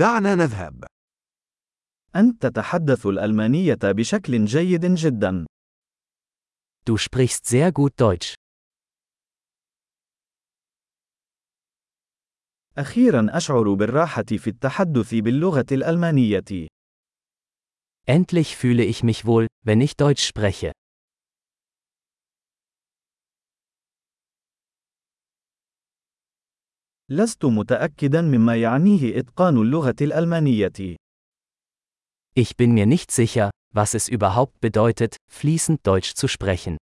دعنا نذهب. أنت تتحدث الألمانية بشكل جيد جدا. Du sprichst sehr gut Deutsch. أخيرا أشعر بالراحة في التحدث باللغة الألمانية. Endlich fühle ich mich wohl, wenn ich Deutsch spreche. لست متأكدا مما يعنيه إتقان اللغة الألمانية. Ich bin mir nicht sicher, was es überhaupt bedeutet, fließend Deutsch zu sprechen.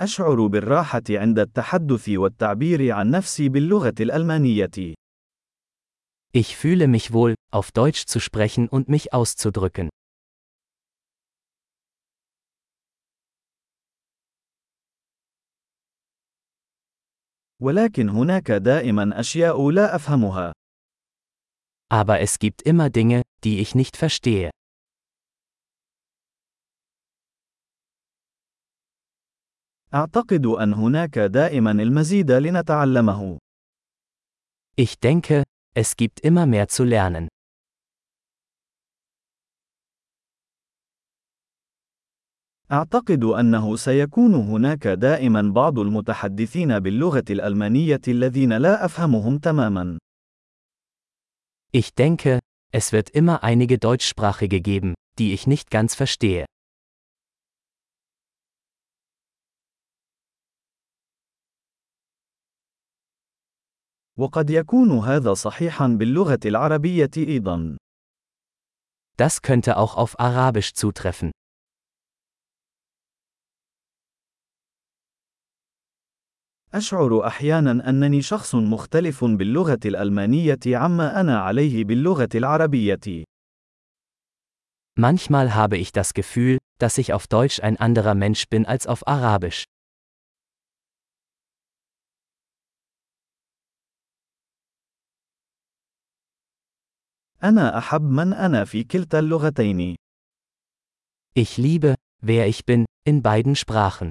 أشعر بالراحة عند التحدث والتعبير عن نفسي باللغة الألمانية. Ich fühle mich wohl, auf Deutsch zu sprechen und mich auszudrücken. ولكن هناك دائما أشياء لا أفهمها. Aber es gibt immer Dinge, die ich nicht verstehe. أعتقد أن هناك دائما المزيد لنتعلمه. Ich denke, es gibt immer mehr zu lernen. أعتقد أنه سيكون هناك دائما بعض المتحدثين باللغة الألمانية الذين لا أفهمهم تماما. Ich denke, es wird immer einige Deutschsprachige geben, die ich nicht ganz verstehe. وقد يكون هذا صحيحا باللغة العربية أيضا. Das könnte auch auf Arabisch zutreffen. أشعر أحيانا أنني شخص مختلف باللغة الألمانية عما أنا عليه باللغة العربية. Manchmal habe ich das Gefühl, dass ich auf Deutsch ein anderer Mensch bin als auf Arabisch. أنا أحب من أنا في كلتا اللغتين. Ich liebe, wer ich bin, in beiden Sprachen.